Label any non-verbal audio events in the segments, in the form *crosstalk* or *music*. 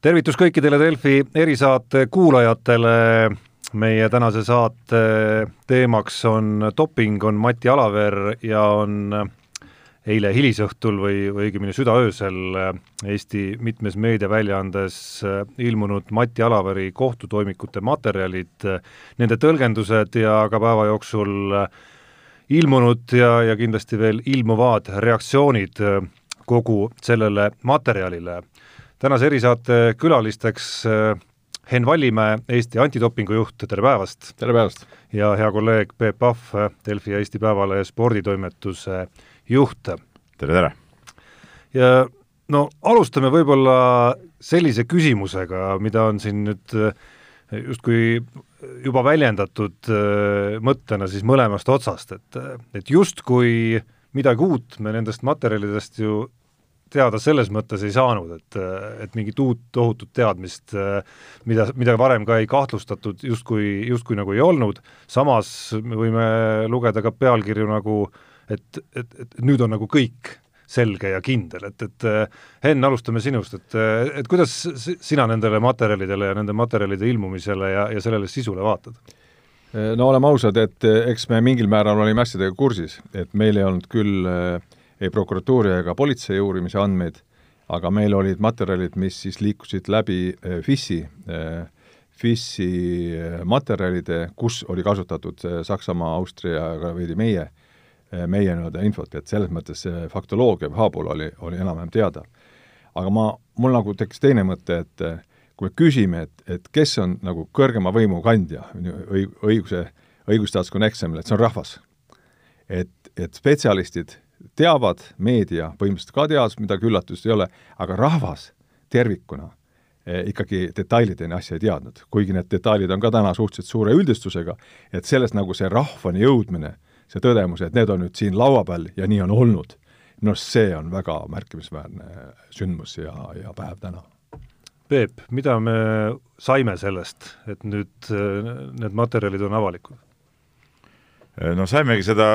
tervitus kõikidele Delfi erisaate kuulajatele. meie tänase saate teemaks on doping, on Mati Alaver ja on eile hilisõhtul või, või õigemini südaöösel Eesti mitmes meediaväljaandes ilmunud Mati Alaveri kohtutoimikute materjalid, nende tõlgendused ja ka päeva jooksul ilmunud ja, ja kindlasti veel ilmuvad reaktsioonid kogu sellele materjalile tänase erisaate külalisteks äh, Henn Vallimäe, Eesti antidopingu juht, tere päevast! tere päevast! ja hea kolleeg Peep Pahv, Delfi ja Eesti Päevalehe sporditoimetuse juht. tere, tere! ja no alustame võib-olla sellise küsimusega, mida on siin nüüd äh, justkui juba väljendatud äh, mõttena siis mõlemast otsast, et, et justkui midagi uut me nendest materjalidest ju teada selles mõttes ei saanud, et, et mingit uut tohutut teadmist, mida, mida varem ka ei kahtlustatud, justkui, justkui nagu ei olnud, samas me võime lugeda ka pealkirju nagu et, et, et nüüd on nagu kõik selge ja kindel, et, et Henn, alustame sinust, et, et kuidas sina nendele materjalidele ja nende materjalide ilmumisele ja, ja sellele sisule vaatad? no oleme ausad, et eks me mingil määral olime asjadega kursis, et meil ei olnud küll äh, ei prokuratuuri ega politsei uurimise andmeid, aga meil olid materjalid, mis siis liikusid läbi eh, FIS-i, eh, FIS-i eh, materjalide, kus oli kasutatud Saksamaa, Austria ja veidi meie, meie nii-öelda infot, et selles mõttes see faktoloogia või haabula oli, oli enam-vähem teada. aga ma, mul nagu tekkis teine mõte, et kui me küsime, et, et kes on nagu kõrgema võimu kandja õig-, õiguse, õigusteaduskonna eksamil, et see on rahvas. et, et spetsialistid teavad, meedia põhimõtteliselt ka teadis, midagi üllatust ei ole, aga rahvas tervikuna eh, ikkagi detailideni asja ei teadnud, kuigi need detailid on ka täna suhteliselt suure üldistusega, et sellest nagu see rahvani jõudmine, see tõdemus, et need on nüüd siin laua peal ja nii on olnud, noh, see on väga märkimisväärne sündmus ja, ja päev täna. Peep, mida me saime sellest, et nüüd eh, need materjalid on avalikud? Äh, no saimegi seda,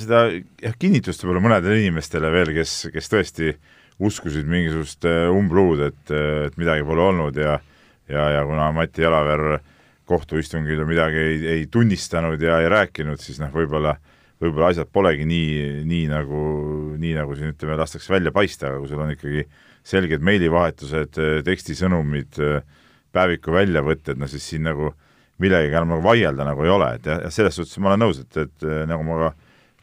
seda jah, kinnitust võib-olla mõnedele inimestele veel, kes, kes tõesti uskusid mingisugust äh, umbluud, et, et midagi pole olnud ja ja, ja kuna Mati Jalaver kohtuistungil midagi ei, ei tunnistanud ja ei rääkinud, siis noh, võib-olla võib-olla asjad polegi nii, nii nagu, nii nagu siin ütleme, lastakse välja paista, aga kui sul on ikkagi selged meilivahetused, tekstisõnumid, päeviku väljavõtted, no siis siin nagu millegagi enam nagu vaielda nagu ei ole, et ja, ja selles suhtes ma olen nõus, et, et nagu ma ka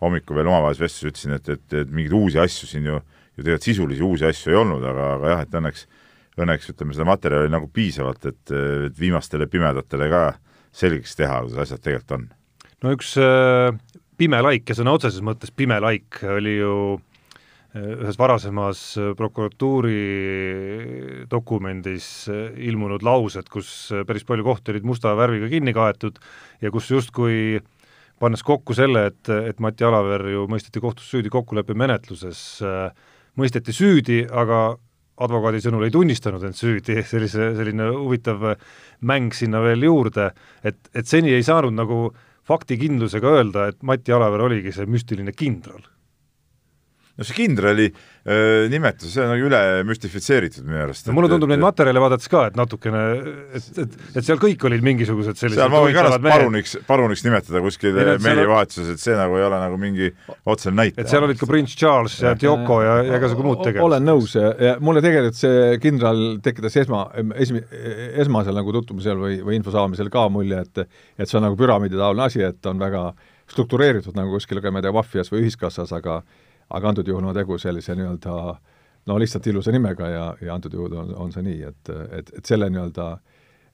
hommikul veel omavahelises vestluses ütlesin, et, et, et mingeid uusi asju siin ju, ju tegelikult sisulisi uusi asju ei olnud, aga, aga jah, et õnneks, õnneks ütleme, seda materjali nagu piisavalt, et, et viimastele pimedatele ka selgeks teha, kuidas asjad tegelikult on. no üks äh, pime laik ja sõna otseses mõttes pime laik oli ju ühes varasemas prokuratuuri dokumendis ilmunud laused, kus päris palju kohti olid musta värviga kinni kaetud ja kus justkui pannes kokku selle, et, et Mati Alaver ju mõisteti kohtus süüdi kokkuleppemenetluses, mõisteti süüdi, aga advokaadi sõnul ei tunnistanud end süüdi, *laughs* sellise, selline huvitav mäng sinna veel juurde, et, et seni ei saanud nagu faktikindlusega öelda, et Mati Alaver oligi see müstiline kindral no see kindrali äh, nimetus, see on nagu üle müstifitseeritud minu arust. no mulle tundub et, neid materjale vaadates ka, et natukene, et, et, et seal kõik olid mingisugused sellised seal ma võin ka ennast paruniks, paruniks nimetada kuskil meilivahetuses, et see nagu ei ole nagu mingi otsene näitaja. et seal olid ka prints Charles ja Dioko ja, ja igasugu muud tegelased. olen nõus ja, ja mulle tegelikult see kindral tekitas esma, esmi-, esmasel nagu tutvumisel või, või info saamisel ka mulje, et et see on nagu püramiiditaoline asi, et on väga struktureeritud nagu kuskil, ma ei tea, maffias või ühiskassas, aga aga antud juhul on tegu sellise nii-öelda no lihtsalt ilusa nimega ja, ja antud juhul on, on see nii, et, et, et selle nii-öelda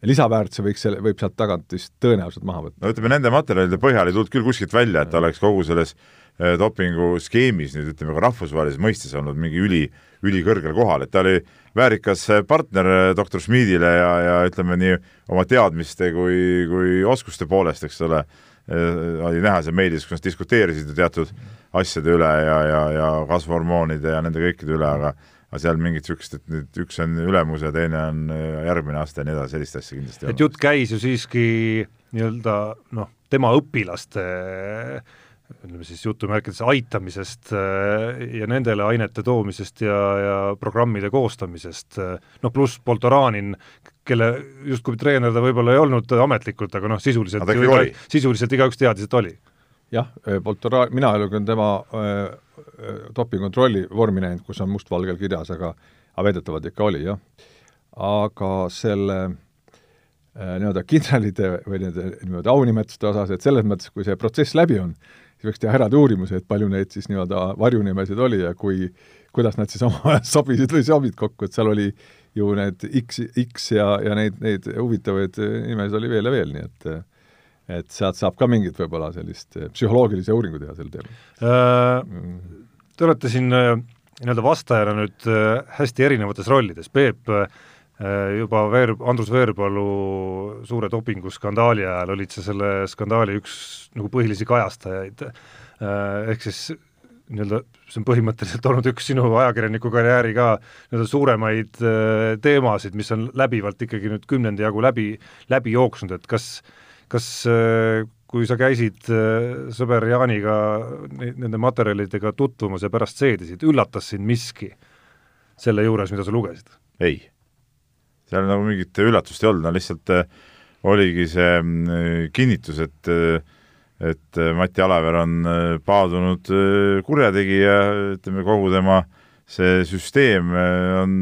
lisaväärtuse võiks selle, võib sealt tagant vist tõenäoliselt maha võtta. no ütleme, nende materjalide põhjal ei tulnud küll kuskilt välja, et ta oleks kogu selles eh, dopinguskeemis nüüd ütleme ka rahvusvahelises mõistes olnud mingi üli, ülikõrgel kohal, et ta oli väärikas partner eh, doktor Schmidile ja, ja ütleme nii oma teadmiste kui, kui oskuste poolest, eks ole, eh, oli näha seal meedias, kus nad diskuteerisid teatud asjade üle ja, ja, ja kasvuhormoonide ja nende kõikide üle, aga aga seal mingit niisugust, et nüüd üks on ülemus ja teine on äh, järgmine aste ja nii edasi, sellist asja kindlasti ei ole. et jutt käis ju siiski nii-öelda noh, tema õpilaste ütleme siis jutumärkides aitamisest äh, ja nendele ainete toomisest ja, ja programmide koostamisest, noh pluss Poltoranin, kelle justkui treener ta võib-olla ei olnud ametlikult, aga noh, sisuliselt aga sisuliselt igaüks teadis, et oli. Jah, Poltora-, mina ei ole tema äh, dopingukontrolli vormi näinud, kus on mustvalgel kirjas, aga aga väidetavalt ikka oli, jah. aga selle äh, nii-öelda kindralite või nende niimoodi aunimetuste osas, et selles mõttes, kui see protsess läbi on, siis võiks teha eraldi uurimuse, et palju neid siis nii-öelda varjunimesid oli ja kui, kuidas nad siis omavahel *laughs* sobisid või sobid kokku, et seal oli ju need X, X ja, ja neid, neid huvitavaid nimesid oli veel ja veel, nii et et sealt saab ka mingit võib-olla sellist psühholoogilisi uuringu teha sel teemal. Äh,. Te olete siin äh, nii-öelda vastajana nüüd äh, hästi erinevates rollides, Peep äh, juba Veer-, Andrus Veerpalu suure dopinguskandaali ajal olid sa selle skandaali üks nagu põhilisi kajastajaid, äh, ehk siis nii-öelda see on põhimõtteliselt olnud üks sinu ajakirjaniku karjääri ka nii-öelda suuremaid teemasid, mis on läbivalt ikkagi nüüd kümnendi jagu läbi, läbi jooksnud, et kas, kas kui sa käisid äh, sõber Jaaniga nende materjalidega tutvumas ja pärast seedisid, üllatas sind miski selle juures, mida sa lugesid? ei. seal nagu mingit üllatust ei olnud, no lihtsalt äh, oligi see äh, kinnitus, et et Mati Alaver on paadunud kurjategija, ütleme kogu tema see süsteem on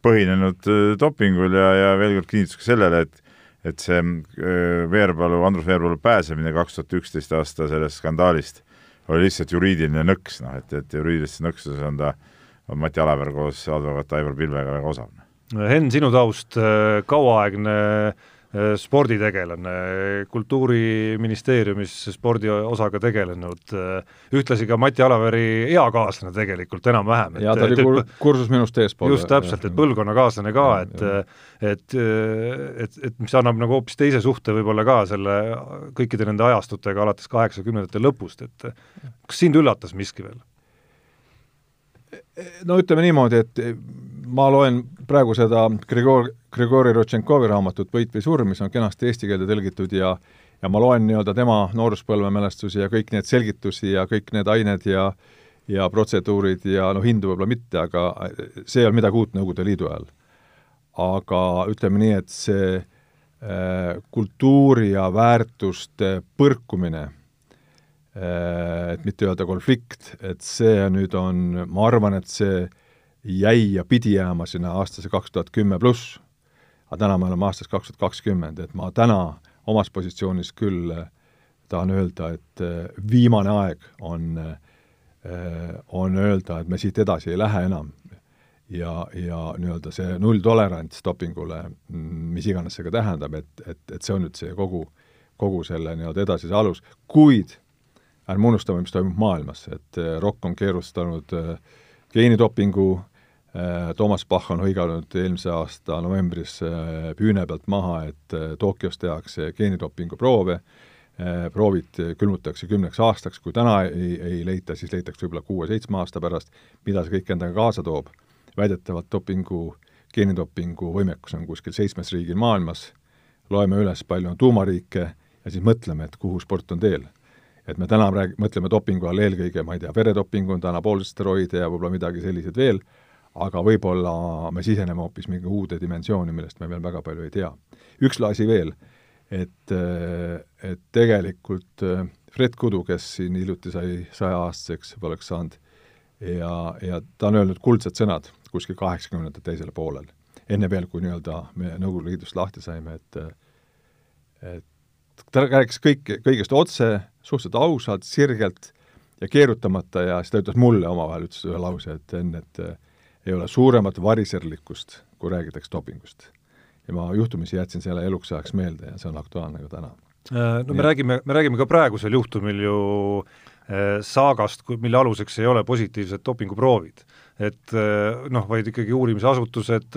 põhinenud dopingul ja, ja veel kord kinnitus ka sellele, et et see äh, Veerpalu, Andrus Veerpalu pääsemine kaks tuhat üksteist aasta sellest skandaalist oli lihtsalt juriidiline nõks, noh et, et juriidilises nõksuses on ta, on Mati Alaver koos advokaat Aivar Pilvega väga osav. Henn, sinu taust, äh, kauaaegne äh, sporditegelane, Kultuuriministeeriumis spordiosaga tegelenud, äh, ühtlasi ka Mati Alaveri eakaaslane tegelikult enam-vähem. jaa, ta oli kur-, kursus minust eespool. just täpselt, et põlvkonnakaaslane ka, et et, et, et mis annab nagu hoopis teise suhte võib-olla ka selle kõikide nende ajastutega alates kaheksakümnendate lõpust, et kas sind üllatas miski veel? no ütleme niimoodi, et ma loen praegu seda Grigor, Grigori Rodtšenkovi raamatut Võit või surm, mis on kenasti eesti keelde tõlgitud ja ja ma loen nii-öelda tema nooruspõlve mälestusi ja kõik need selgitusi ja kõik need ained ja ja protseduurid ja noh, hindu võib-olla mitte, aga see ei olnud midagi uut Nõukogude Liidu ajal. aga ütleme nii, et see äh, kultuuri ja väärtuste põrkumine äh,, et mitte öelda konflikt, et see nüüd on, ma arvan, et see äh, jäi ja pidi jääma sinna aastasse kaks tuhat kümme pluss, aga täna me oleme aastas kaks tuhat kakskümmend, et ma täna omas positsioonis küll äh, tahan öelda, et äh, viimane aeg on, äh, on öelda, et me siit edasi ei lähe enam. ja, ja nii-öelda see nulltolerants dopingule, mis iganes see ka tähendab, et, et, et see on nüüd see kogu, kogu selle nii-öelda edasise alus, kuid ärme unustame, mis toimub maailmas, et ROK on keerustanud geenidopingu Äh, Toomas Bach on hõiganud eelmise aasta novembris äh, püüne pealt maha, et äh, Tokyos tehakse geenidopingu proove, proovid külmutatakse kümneks aastaks, kui täna ei, ei leita, siis leitakse võib-olla kuue-seitsme aasta pärast, mida see kõik endaga kaasa toob. väidetavalt dopingu, geenidopingu võimekus on kuskil seitsmes riigil maailmas, loeme üles, palju on tuumariike ja siis mõtleme, et kuhu sport on teel. et me täna rääg-, mõtleme dopingu all eelkõige, ma ei tea, veredopingu, on täna poolsteroide ja võib-olla midagi selliseid veel, aga võib-olla me siseneme hoopis mingi uude dimensiooni, millest me veel väga palju ei tea. üks asi veel, et, et tegelikult äh, Fred Kudu, kes siin hiljuti sai saja-aastaseks, oleks saanud, ja, ja ta on öelnud kuldsed sõnad kuskil kaheksakümnendate teisel poolel, enne veel, kui nii-öelda me Nõukogude Liidust lahti saime, et et ta rääkis kõik, kõigest otse, suhteliselt ausalt, sirgelt ja keerutamata ja siis ta ütles mulle omavahel, ütles ühe lause, et enne, et ei ole suuremat variserlikkust, kui räägitakse dopingust. ja ma juhtumisi jätsin selle eluks ajaks meelde ja see on aktuaalne ka täna. Äh, no me Nii. räägime, me räägime ka praegusel juhtumil ju äh, saagast, mille aluseks ei ole positiivsed dopinguproovid. et äh, noh, vaid ikkagi uurimisasutused,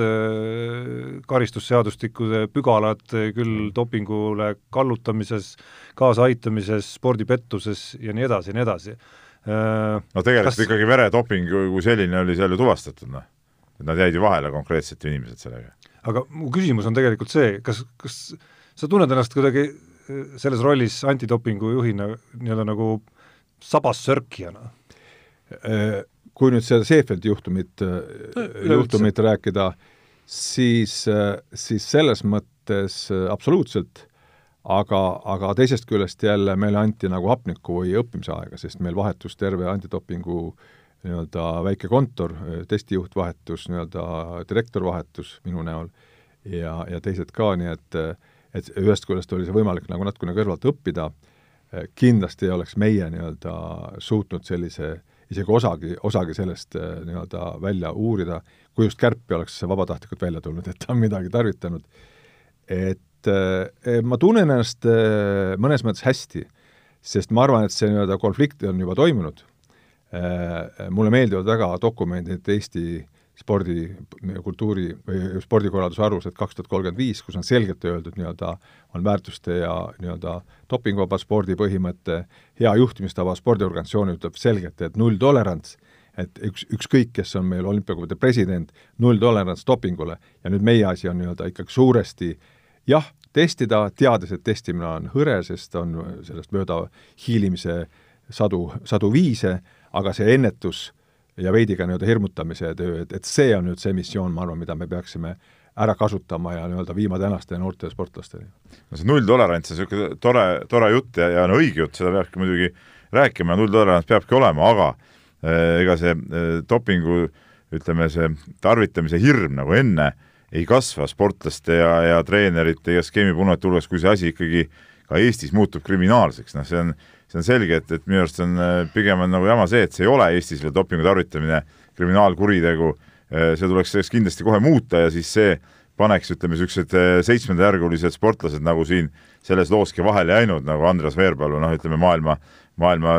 karistusseadustikude pügalad küll dopingule kallutamises, kaasaaitamises, spordipettuses ja nii edasi ja nii edasi no tegelikult kas... ikkagi veredoping kui selline oli seal ju tuvastatud, noh. et nad jäid ju vahele konkreetselt inimesed sellega. aga mu küsimus on tegelikult see, kas, kas sa tunned ennast kuidagi äh, selles rollis antidopingu juhina nii-öelda nagu sabassörkijana? Kui nüüd seda Seefeldi juhtumit no,, juhtumit rääkida, siis, siis selles mõttes absoluutselt, aga, aga teisest küljest jälle meile anti nagu hapnikku või õppimise aega, sest meil vahetus terve antidopingu nii-öelda väike kontor, testijuht vahetus, nii-öelda direktor vahetus minu näol ja, ja teised ka, nii et et ühest küljest oli see võimalik nagu natukene kõrvalt õppida, kindlasti ei oleks meie nii-öelda suutnud sellise isegi osagi, osagi sellest nii-öelda välja uurida, kui just Kärpi oleks vabatahtlikult välja tulnud, et ta on midagi tarvitanud. et et ma tunnen ennast mõnes mõttes hästi, sest ma arvan, et see nii-öelda konflikt on juba toimunud. mulle meeldivad väga dokumendid Eesti spordi, kultuuri või spordikorralduse alused kaks tuhat kolmkümmend viis, kus on selgelt öeldud nii-öelda, on väärtuste ja nii-öelda dopinguvaba spordi põhimõte, hea juhtimistava spordiorganisatsioon ütleb selgelt, et nulltolerants, et üks, ükskõik, kes on meil olümpiakomitee president, nulltolerants dopingule ja nüüd meie asi on nii-öelda ikkagi suuresti jah, testida, teades, et testimine on hõre, sest on sellest mööda hiilimise sadu, sadu viise, aga see ennetus ja veidi ka nii-öelda hirmutamise töö, et, et see on nüüd see missioon, ma arvan, mida me peaksime ära kasutama ja nii-öelda viima tänaste noorte sportlasteni. no see nulltolerants on niisugune tore, tore jutt ja, ja no õige jutt, seda peabki muidugi rääkima, nulltolerants peabki olema, aga äh, ega see äh, dopingu ütleme, see tarvitamise hirm nagu enne ei kasva sportlaste ja, ja treenerite ja skeemipunujate hulgas, kui see asi ikkagi ka Eestis muutub kriminaalseks, noh, see on see on selge, et, et minu arust on äh, pigem on nagu jama see, et see ei ole Eestis veel dopingu tarvitamine kriminaalkuritegu, äh, see tuleks sellest kindlasti kohe muuta ja siis see paneks, ütleme, niisugused äh, seitsmendajärgulised sportlased nagu siin selles looski vahele jäänud, nagu Andres Veerpalu, noh, ütleme maailma, maailma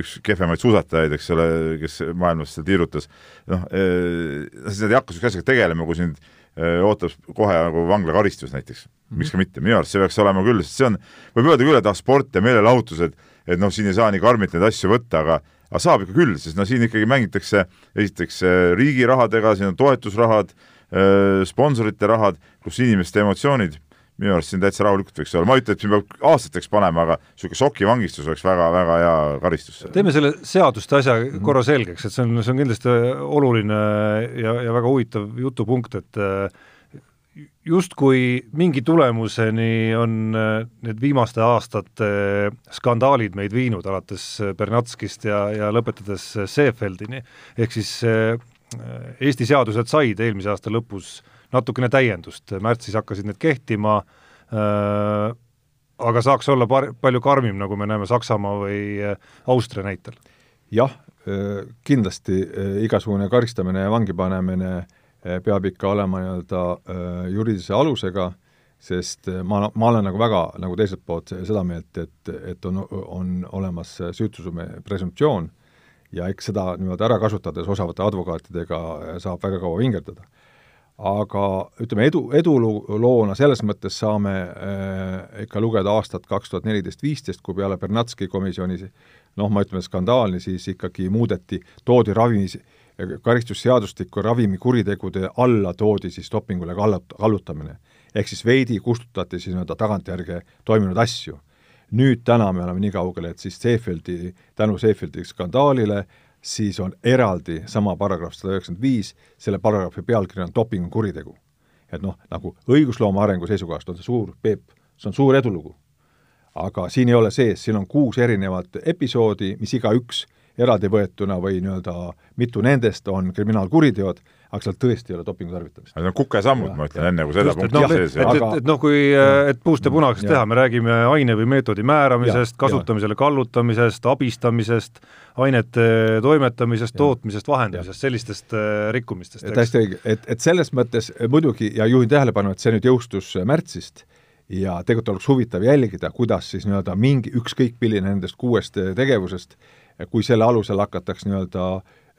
üks kehvemaid suusatajaid, eks ole, kes maailmas seal tiirutas, noh, siis nad ei hakka niisuguse asjaga tegelema, kui sind ootab kohe nagu vanglakaristus näiteks. miks ka mitte, minu arust see peaks olema küll, sest see on, võib öelda küll, et ah, sport ja meelelahutused, et noh, siin ei saa nii karmilt neid asju võtta, aga aga saab ikka küll, sest no siin ikkagi mängitakse esiteks äh, riigi rahadega, siin on toetusrahad, äh, sponsorite rahad, kus inimeste emotsioonid minu arust siin täitsa rahulikult võiks olla, ma ei ütle, et siin peab aastateks panema, aga niisugune šokivangistus oleks väga-väga hea karistus. teeme selle seaduste asja korra selgeks, et see on, see on kindlasti oluline ja, ja väga huvitav jutupunkt, et äh, justkui mingi tulemuseni on äh, need viimaste aastate skandaalid meid viinud, alates Bernatskist ja, ja lõpetades Seefeldini, ehk siis äh, Eesti seadused said eelmise aasta lõpus natukene täiendust, märtsis hakkasid need kehtima äh,, aga saaks olla par-, palju karmim, nagu me näeme Saksamaa või Austria näitel? jah, kindlasti igasugune karistamine ja vangi panemine äh, peab ikka olema nii-öelda juriidilise alusega, sest ma, ma olen nagu väga nagu teiselt poolt seda meelt, et, et on, on olemas süütuse presumptsioon ja eks seda niimoodi ära kasutades osavate advokaatidega saab väga kaua vingerdada. Aga ütleme, edu, eduloona selles mõttes saame äh, ikka lugeda aastat kaks tuhat neliteist, viisteist, kui peale Bernatski komisjoni noh, ma ütleme skandaali, siis ikkagi muudeti, toodi ravimis, karistusseadustiku ravimikuritegude alla toodi siis dopingule kallut-, kallutamine. ehk siis veidi kustutati siis nii-öelda tagantjärge toimunud asju. nüüd täna me oleme nii kaugel, et siis Seefeldi, tänu Seefeldi skandaalile siis on eraldi sama paragrahv sada üheksakümmend viis, selle paragrahvi pealkiri on dopingukuritegu. et noh, nagu õigusloome arengu seisukohast on see suur, Peep, see on suur edulugu. aga siin ei ole sees, siin on kuus erinevat episoodi, mis igaüks eraldi võetuna või nii-öelda mitu nendest on kriminaalkuriteod, aga seal tõesti ei ole dopingu tarvitamist. Need on kukesammud, ma ütlen enne, kui seda Just, punkti no, sees ei ole. et, et, et noh, kui, et puust ja punaseks teha, me räägime aine või meetodi määramisest, kasutamisele kallutamisest, abistamisest, ainete toimetamisest, tootmisest, vahendamisest, sellistest äh, rikkumistest. täiesti õige, et, et selles mõttes muidugi, ja juhin tähelepanu, et see nüüd jõustus märtsist, ja tegelikult oleks huvitav jälgida, kuidas siis nii-öelda mingi, ükskõik milline nendest kuuest tegevusest kui selle alusel hakataks nii-öelda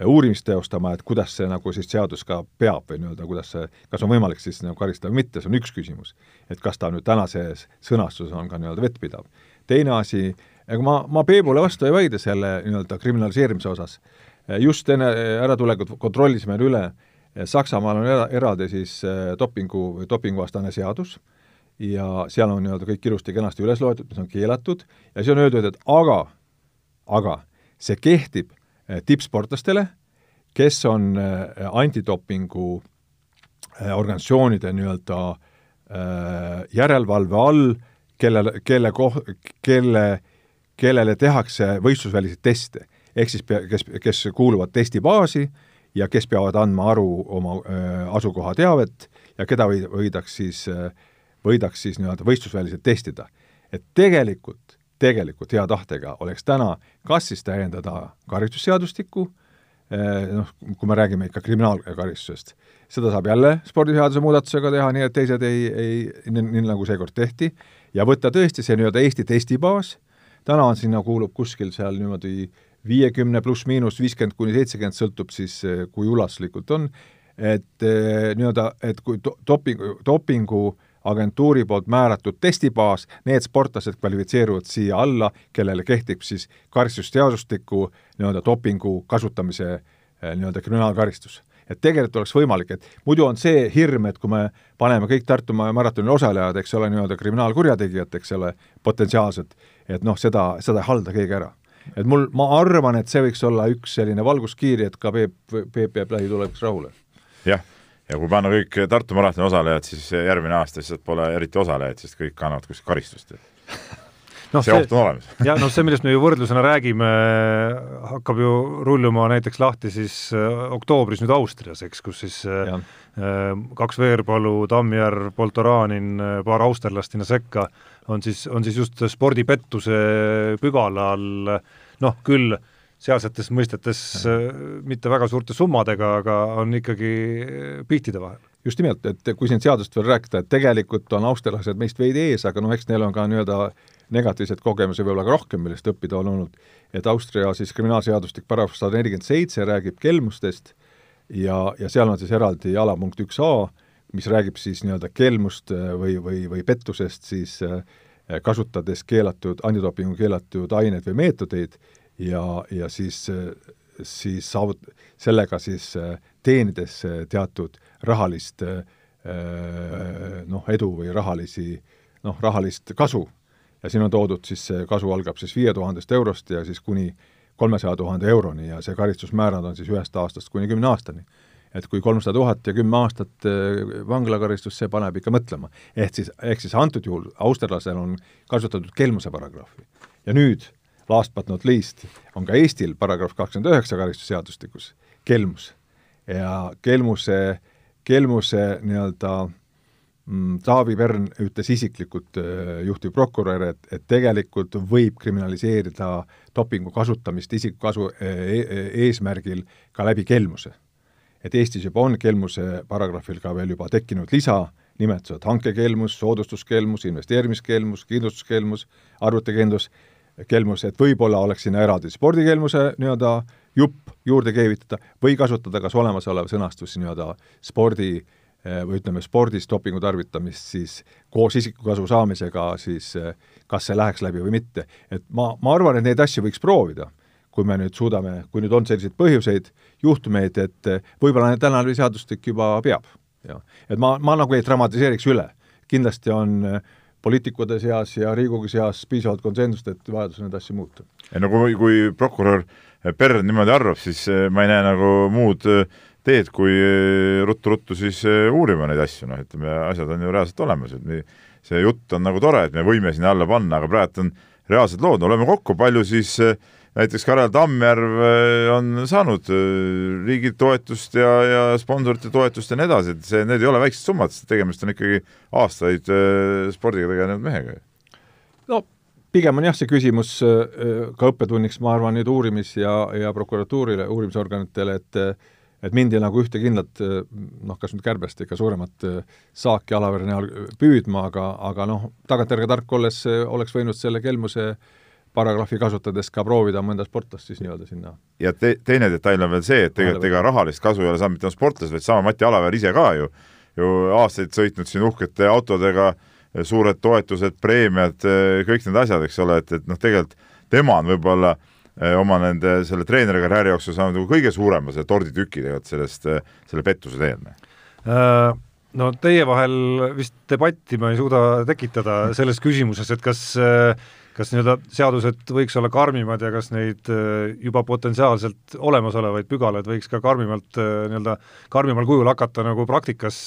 uurimist teostama, et kuidas see nagu siis seadus ka peab või nii-öelda, kuidas see, kas on võimalik siis nagu karistada või mitte, see on üks küsimus. et kas ta nüüd tänases sõnastuses on ka nii-öelda vettpidav. teine asi, ega ma, ma Peebule vastu ei vaidle selle nii-öelda kriminaliseerimise osas. just enne äratulekut kontrollisime üle, Saksamaal on era, eraldi siis eh, dopingu, dopinguvastane seadus ja seal on nii-öelda kõik ilusti-kenasti üles loetud, mis on keelatud, ja siis on öeldud, et aga, aga see kehtib tippsportlastele, kes on antidopingu organisatsioonide nii-öelda järelevalve all, kellele, kelle koh-, kelle, kellele tehakse võistlusväliseid teste. ehk siis kes, kes kuuluvad testibaasi ja kes peavad andma aru oma äh, asukoha teavet ja keda või, võidaks siis võidaks siis nii-öelda võistlusväliselt testida. et tegelikult, tegelikult hea tahtega oleks täna kas siis täiendada karistusseadustikku äh,, noh, kui me räägime ikka kriminaalkaristusest, seda saab jälle spordiseaduse muudatusega teha, nii et teised ei, ei, nii, nagu seekord tehti, ja võtta tõesti see nii-öelda Eesti testibaas, täna on sinna, kuulub kuskil seal niimoodi viiekümne pluss-miinus viiskümmend kuni seitsekümmend, sõltub siis, kui ulatuslikult on, et eh, nii-öelda, et kui dopingu, dopingu agentuuri poolt määratud testibaas, need sportlased kvalifitseeruvad siia alla, kellele kehtib siis karistusseadustiku nii-öelda dopingu kasutamise eh, nii-öelda kriminaalkaristus et tegelikult oleks võimalik, et muidu on see hirm, et kui me paneme kõik Tartu maratoni osalejad, eks ole, nii-öelda kriminaalkurjategijad, eks ole, potentsiaalselt, et noh, seda, seda ei halda keegi ära. et mul, ma arvan, et see võiks olla üks selline valguskiiri, et ka Peep, Peep jääb lähitulevikus rahule. jah, ja kui panna kõik Tartu maratoni osalejad, siis järgmine aasta lihtsalt pole eriti osalejaid, sest kõik kannavad kuskil karistust *laughs* no, see, see oht on olemas. *laughs* ja noh, see, millest me ju võrdlusena räägime, hakkab ju rulluma näiteks lahti siis äh, oktoobris nüüd Austrias, eks, kus siis äh, ja. äh, kaks Veerpalu, Tammjärv, Poltoranin, äh, paar austerlast sinna sekka, on siis, on siis just spordipettuse pügala all noh, küll sealsetes mõistetes äh, mitte väga suurte summadega, aga on ikkagi pihtide vahel. Just nimelt, et kui siin seadust veel rääkida, et tegelikult on austerlased meist veidi ees, aga noh, eks neil on ka nii-öelda negatiivseid kogemusi võib-olla ka rohkem, millest õppida on olnud, et Austria siis kriminaalseadustik paragrahv sada nelikümmend seitse räägib kelmustest ja, ja seal on siis eraldi alapunkt üks A, mis räägib siis nii-öelda kelmust äh, või, või, või pettusest siis äh, kasutades keelatud, antidopingu keelatud aineid või meetodeid ja, ja siis, äh, siis saavut-, sellega siis teenides teatud rahalist noh, edu või rahalisi noh, rahalist kasu ja siin on toodud siis see kasu algab siis viie tuhandest eurost ja siis kuni kolmesaja tuhande euroni ja see karistusmäärad on siis ühest aastast kuni kümne aastani. et kui kolmsada tuhat ja kümme aastat äh, vanglakaristust, see paneb ikka mõtlema. ehk siis, ehk siis antud juhul austerlasel on kasutatud kelmuse paragrahvi. ja nüüd, last but not least, on ka Eestil paragrahv kakskümmend üheksa karistusseadustikus, kelmus. ja kelmuse, kelmuse nii-öelda Mm, Taavi Pern ütles isiklikult, äh, juhtivprokurör, et, et tegelikult võib kriminaliseerida dopingu kasutamist isiku kasu e, e eesmärgil ka läbi kelmuse. et Eestis juba on kelmuse paragrahvil ka veel juba tekkinud lisanimetused, hankekelmus, soodustuskelmus, investeerimiskelmus, kindlustuskelmus, arvutikindlus, kelmus, et võib-olla oleks sinna eraldi spordikelmuse nii-öelda jupp juurde keevitada või kasutada kas olemasolev sõnastus nii-öelda spordi äh, Eh, või ütleme, spordis dopingu tarvitamist, siis koos isikukasu saamisega siis eh, kas see läheks läbi või mitte. et ma, ma arvan, et neid asju võiks proovida, kui me nüüd suudame, kui nüüd on selliseid põhjuseid, juhtumeid, et eh, võib-olla tänane seadustik juba peab, jah. et ma, ma nagu ei dramatiseeriks üle. kindlasti on poliitikute seas ja Riigikogu seas piisavalt konsensust, et vajadusel neid asju muuta. ei no kui, kui prokurör Pern niimoodi arvab, siis ma ei näe nagu muud äh, teed, kui eh, ruttu-ruttu siis eh, uurima neid asju, noh, ütleme, asjad on ju reaalselt olemas, et nii, see jutt on nagu tore, et me võime sinna alla panna, aga praegu on reaalsed lood, oleme kokku, palju siis eh, näiteks Karel Tammjärv on saanud riigilt toetust ja, ja sponsorite toetust ja nii edasi, et see, need ei ole väiksed summad, sest tegemist on ikkagi aastaid spordiga tegelenud mehega. no pigem on jah, see küsimus ka õppetunniks, ma arvan, nüüd uurimis- ja, ja prokuratuurile, uurimisorganitele, et et mindi nagu ühte kindlat noh, kas nüüd kärbest ikka suuremat saaki Alavere näol püüdma, aga, aga noh, tagantjärge tark olles oleks võinud selle kelmuse paragrahvi kasutades ka proovida mõnda sportlast siis nii-öelda sinna. ja te-, teine detail on veel see, et tegelikult ega rahalist kasu ei ole saanud mitte ainult sportlased, vaid sama Mati Alaver ise ka ju, ju aastaid sõitnud siin uhkete autodega, suured toetused, preemiad, kõik need asjad, eks ole, et, et noh, tegelikult tema on võib-olla äh, Eh, oma nende selle treenerikarjääri jooksul saanud nagu kõige suurema selle torditüki tegelikult sellest, eh, selle pettuse teel? Äh, no teie vahel vist debatti ma ei suuda tekitada selles küsimuses, et kas, kas nii-öelda seadused võiks olla karmimad ja kas neid juba potentsiaalselt olemasolevaid pügalaid võiks ka karmimalt nii-öelda, karmimal kujul hakata nagu praktikas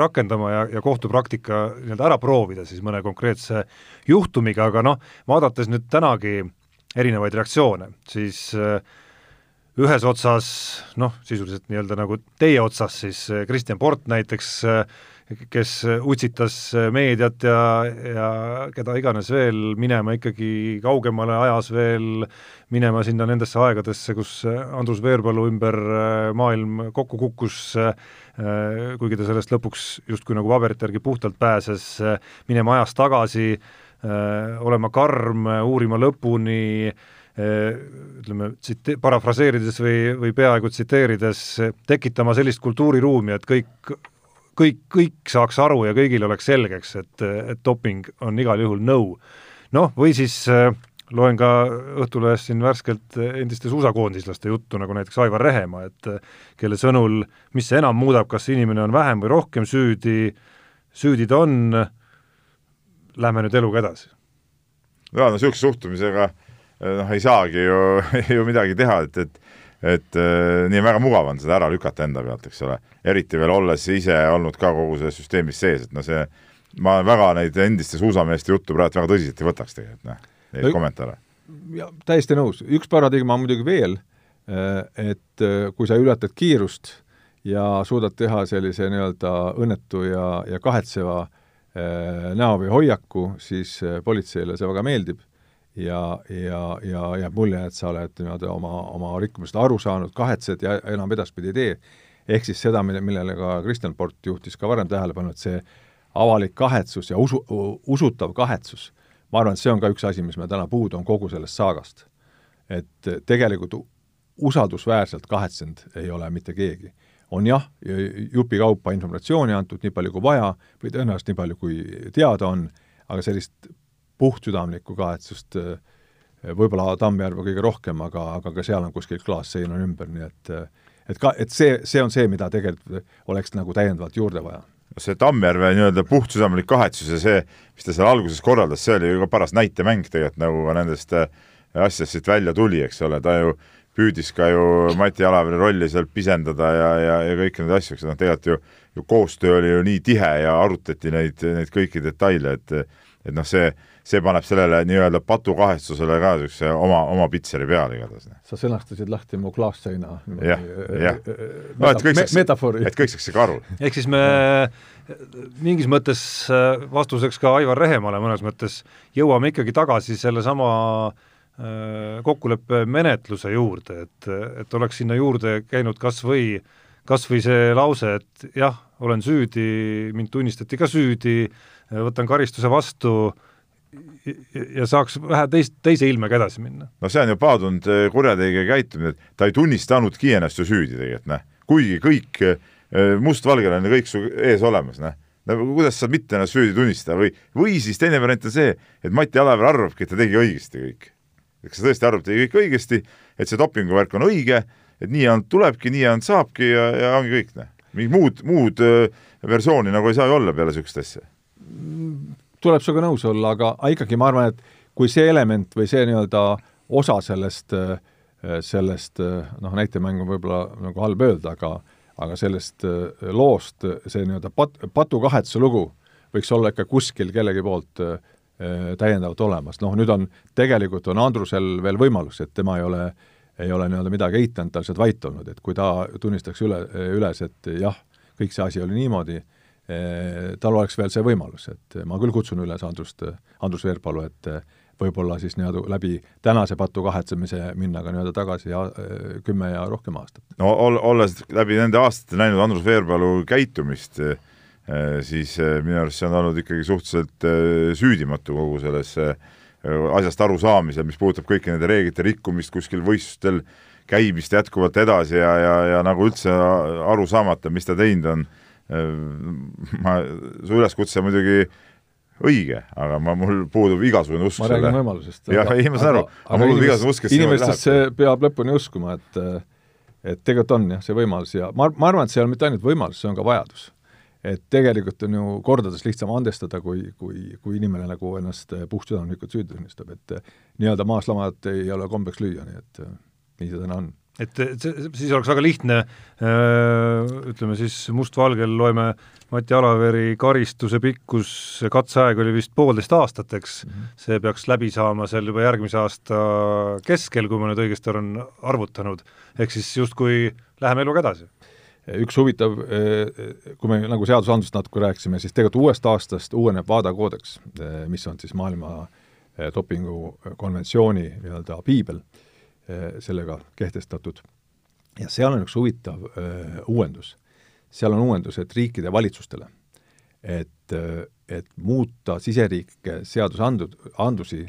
rakendama ja, ja kohtupraktika nii-öelda ära proovida siis mõne konkreetse juhtumiga, aga noh, vaadates nüüd tänagi erinevaid reaktsioone, siis äh, ühes otsas noh, sisuliselt nii-öelda nagu teie otsas siis Kristjan Port näiteks, eh, kes utsitas eh, meediat ja, ja keda iganes veel minema ikkagi kaugemale ajas veel, minema sinna nendesse aegadesse, kus Andrus Veerpalu ümber maailm kokku kukkus, kuigi ta sellest lõpuks justkui nagu paberite järgi puhtalt pääses, minema ajas tagasi, olema karm, uurima lõpuni, ütleme, tsite-, parafraseerides või, või peaaegu tsiteerides, tekitama sellist kultuuriruumi, et kõik, kõik, kõik saaks aru ja kõigil oleks selgeks, et, et doping on igal juhul no. noh, või siis loen ka Õhtulehest siin värskelt endiste suusakoondislaste juttu, nagu näiteks Aivar Rehemaa, et kelle sõnul, mis see enam muudab, kas inimene on vähem või rohkem süüdi, süüdi ta on, lähme nüüd eluga edasi. jaa, no niisuguse suhtumisega äh, noh, ei saagi ju, *laughs* ju midagi teha, et, et et äh, nii väga mugav on seda ära lükata enda pealt, eks ole. eriti veel olles ise olnud ka kogu selles süsteemis sees, et no see, ma väga neid endiste suusameeste juttu praegu väga tõsiselt ei võtaks tegelikult, noh, neid no, kommentaare. täiesti nõus, üks paradigma muidugi veel, äh, et äh, kui sa ületad kiirust ja suudad teha sellise nii-öelda õnnetu ja, ja kahetseva näo või hoiaku, siis politseile see väga meeldib ja, ja, ja jääb mulje, et sa oled nii-öelda oma, oma rikkumisest aru saanud, kahetsed ja enam edaspidi ei tee. ehk siis seda, mille, millele ka Kristjan Port juhtis ka varem tähelepanu, et see avalik kahetsus ja usu, usutav kahetsus, ma arvan, et see on ka üks asi, mis meil täna puudu on kogu sellest saagast. et tegelikult usaldusväärselt kahetsenud ei ole mitte keegi. on jah, jupikaupa informatsiooni antud nii palju kui vaja või tõenäoliselt nii palju, kui teada on, aga sellist puhtsüdamlikku kahetsust äh, võib-olla Tammjärve kõige rohkem, aga, aga ka seal on kuskil klaassein on ümber, nii et et ka, et see, see on see, mida tegelikult oleks nagu täiendavalt juurde vaja. see Tammjärve nii-öelda puhtsüdamlik kahetsus ja see, mis ta seal alguses korraldas, see oli ju ka paras näitemäng tegelikult, nagu nendest äh, asjadest siit välja tuli, eks ole, ta ju püüdis ka ju Mati Alaveri rolli seal pisendada ja, ja, ja kõiki neid asju, eks noh, tegelikult ju, ju koostöö oli ju nii tihe ja arutati neid, neid kõiki detaile, et et noh, see see paneb sellele nii-öelda patukahestusele ka niisuguse oma, oma pitseri peale igatahes. sa sõnastasid lahti mu klaasseina jah, jah. no et kõik saaks, et kõik saaks ikka aru. ehk siis me mingis mõttes äh, vastuseks ka Aivar Rehemale mõnes mõttes jõuame ikkagi tagasi sellesama äh, kokkuleppe menetluse juurde, et, et oleks sinna juurde käinud kas või, kas või see lause, et jah, olen süüdi, mind tunnistati ka süüdi, võtan karistuse vastu äh,, ja saaks vähe teist, teise ilmega edasi minna. no see on ju paadunud eh, kurjategija käitumine, et ta ei tunnistanudki ennast ju süüdi tegelikult, noh. kuigi kõik eh, mustvalgel on kõik su ees olemas, noh. no kuidas saad mitte ennast süüdi tunnistada või, või siis teine variant on see, et Mati Alaver arvabki, et ta tegi õigesti kõik. kas ta tõesti arvab, tegi kõik õigesti, et see dopinguvärk on õige, et nii on, tulebki, nii on, saabki ja, ja ongi kõik, noh. mingit muud, muud äh, versiooni nagu ei saa ju olla peale niisugust asja tuleb sinuga nõus olla, aga, aga ikkagi ma arvan, et kui see element või see nii-öelda osa sellest, sellest noh, näitemäng on võib-olla nagu halb öelda, aga aga sellest loost see nii-öelda pat-, patukahetsuse lugu võiks olla ikka kuskil kellegi poolt täiendavalt olemas, noh nüüd on, tegelikult on Andrusel veel võimalus, et tema ei ole, ei ole nii-öelda midagi eitanud, ta on lihtsalt vait olnud, et kui ta tunnistaks üle, üles, et jah, kõik see asi oli niimoodi, tal oleks veel see võimalus, et ma küll kutsun üles Andrust, Andrus Veerpalu, et võib-olla siis nii-öelda läbi tänase patu kahetsemise minna ka nii-öelda tagasi ja eh, kümme ja rohkem aastat. no ol-, olles läbi nende aastate näinud Andrus Veerpalu käitumist, eh, siis minu arust see on olnud ikkagi suhteliselt süüdimatu kogu selles asjast arusaamisel, mis puudutab kõiki nende reeglite rikkumist kuskil võistlustel, käimist jätkuvalt edasi ja, ja, ja nagu üldse aru saamata, mis ta teinud on ma, su üleskutse muidugi õige, aga ma, mul puudub igasugune usk ma räägin võimalusest. jah, ei ma saan aru, aga mul puudub igasugune usk, et inimestesse peab lõpuni uskuma, et et tegelikult on jah, see võimalus ja ma, ma arvan, et see ei ole mitte ainult võimalus, see on ka vajadus. et tegelikult on ju kordades lihtsam andestada, kui, kui, kui inimene nagu ennast puhtsüdamlikult süüdi tunnistab, et nii-öelda maas lamat ei ole kombeks lüüa, nii et nii see täna on et see, siis oleks väga lihtne, ütleme siis mustvalgel loeme Mati Alaveri karistuse pikkus, katseaeg oli vist poolteist aastat, eks? Mm, -hmm. see peaks läbi saama seal juba järgmise aasta keskel, kui ma nüüd õigesti olen arvutanud, ehk siis justkui läheme eluga edasi. Üks huvitav, kui me nagu seadusandlusest natuke rääkisime, siis tegelikult uuest aastast uueneb WADA koodeks, mis on siis maailma dopingukonventsiooni nii-öelda piibel sellega kehtestatud. ja seal on üks huvitav öö, eh, uuendus. seal on uuendus, et riikide valitsustele, et, eh, et muuta siseriiklikke seadusandud, andusi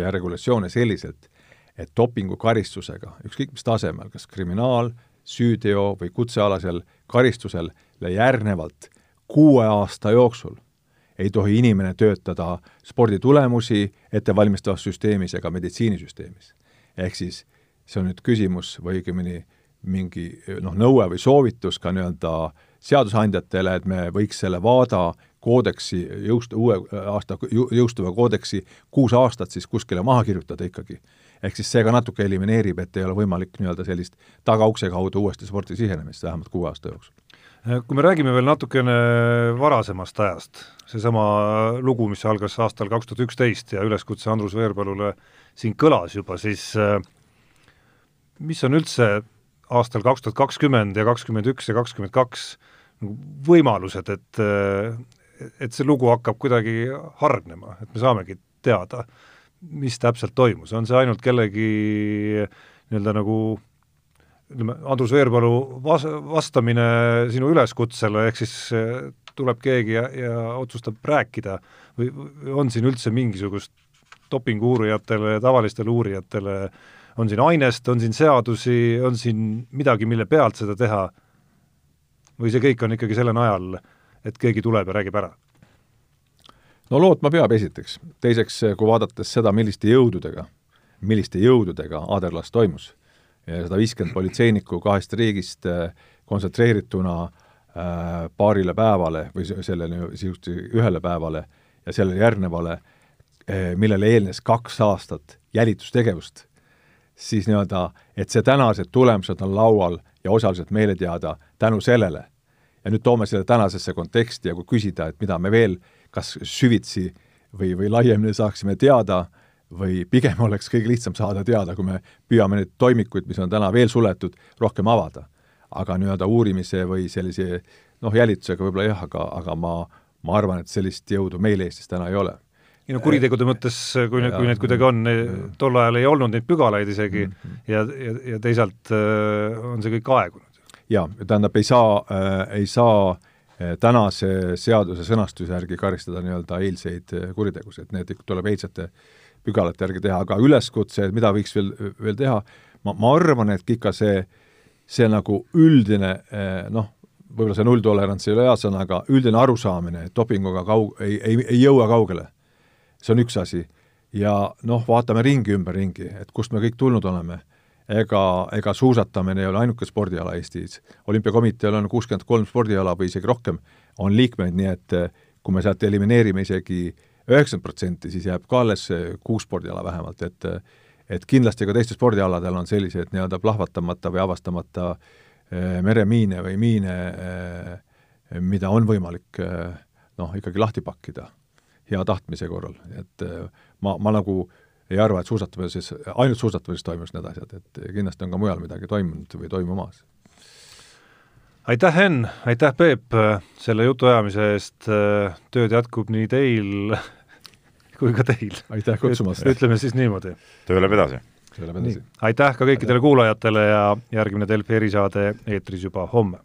ja regulatsioone selliselt, et dopingukaristusega, ükskõik mis tasemel, kas kriminaal, süüteo või kutsealasel karistusel järgnevalt kuue aasta jooksul ei tohi inimene töötada sporditulemusi ettevalmistavas süsteemis ega meditsiinisüsteemis. ehk siis see on nüüd küsimus või õigemini mingi noh, nõue või soovitus ka nii-öelda seadusandjatele, et me võiks selle WADA koodeksi jõust-, uue aasta jõustuva koodeksi kuus aastat siis kuskile maha kirjutada ikkagi. ehk siis see ka natuke elimineerib, et ei ole võimalik nii-öelda sellist tagaukse kaudu uuesti sporti sisenemist, vähemalt kuue aasta jooksul. kui me räägime veel natukene varasemast ajast, seesama lugu, mis algas aastal kaks tuhat üksteist ja üleskutse Andrus Veerpalule siin kõlas juba, siis äh, mis on üldse aastal kaks tuhat kakskümmend ja kakskümmend üks ja kakskümmend kaks nagu võimalused, et et see lugu hakkab kuidagi hargnema, et me saamegi teada, mis täpselt toimus, on see ainult kellegi nii-öelda nagu ütleme, Andrus Veerpalu vas-, vastamine sinu üleskutsele, ehk siis tuleb keegi ja, ja otsustab rääkida või on siin üldse mingisugust dopingu uurijatele ja tavalistele uurijatele äh, on siin ainest, on siin seadusi, on siin midagi, mille pealt seda teha, või see kõik on ikkagi selle najal, et keegi tuleb ja räägib ära? no lootma peab esiteks, teiseks, kui vaadates seda, milliste jõududega, milliste jõududega Aderlas toimus, sada viiskümmend politseinikku kahest riigist eh, kontsentreerituna äh, paarile päevale või sellele sisuliselt ühele päevale ja sellele järgnevale, eh, millele eelnes kaks aastat jälitustegevust siis nii-öelda, et see tänased tulemused on laual ja osaliselt meile teada tänu sellele. ja nüüd toome selle tänasesse konteksti ja kui küsida, et mida me veel kas süvitsi või, või laiemini saaksime teada või pigem oleks kõige lihtsam saada teada, kui me püüame neid toimikuid, mis on täna veel suletud, rohkem avada. aga nii-öelda uurimise või sellise noh, jälitusega võib-olla jah, aga, aga ma, ma arvan, et sellist jõudu meil Eestis täna ei ole ei no kuritegude mõttes, kui need, kui need kuidagi on, tol ajal ei olnud neid pügalaid isegi mm -hmm. ja, ja, ja teisalt äh, on see kõik aegunud. jaa, tähendab, ei saa äh,, ei saa tänase seaduse sõnastuse järgi karistada nii-öelda eilseid kuritegusid, need tuleb eilsete pügalate järgi teha, aga üleskutse, et mida võiks veel, veel teha, ma, ma arvan, et ikka see, see nagu üldine noh, võib-olla see nulltolerants ei ole hea sõna, aga üldine arusaamine, et dopinguga kaug-, ei, ei, ei jõua kaugele see on üks asi. ja noh, vaatame ringi ümberringi, et kust me kõik tulnud oleme. ega, ega suusatamine ei ole ainuke spordiala Eestis. olümpiakomiteel on kuuskümmend kolm spordiala või isegi rohkem, on liikmeid, nii et eh, kui me sealt elimineerime isegi üheksakümmend protsenti, siis jääb ka alles kuus spordiala vähemalt, et et kindlasti ka teistel spordialadel on selliseid nii-öelda plahvatamata või avastamata eh, meremiine või miine, eh, mida on võimalik noh, ikkagi lahti pakkida hea tahtmise korral, et äh, ma, ma nagu ei arva, et suusatamises, ainult suusatamises toimus need asjad, et kindlasti on ka mujal midagi toimunud või toimumas. aitäh, Henn, aitäh, Peep, selle jutuajamise eest, tööd jätkub nii teil *laughs* kui ka teil. aitäh kutsumast! ütleme siis niimoodi. töö läheb edasi. töö läheb edasi. aitäh ka kõikidele kuulajatele ja järgmine Delfi erisaade eetris juba homme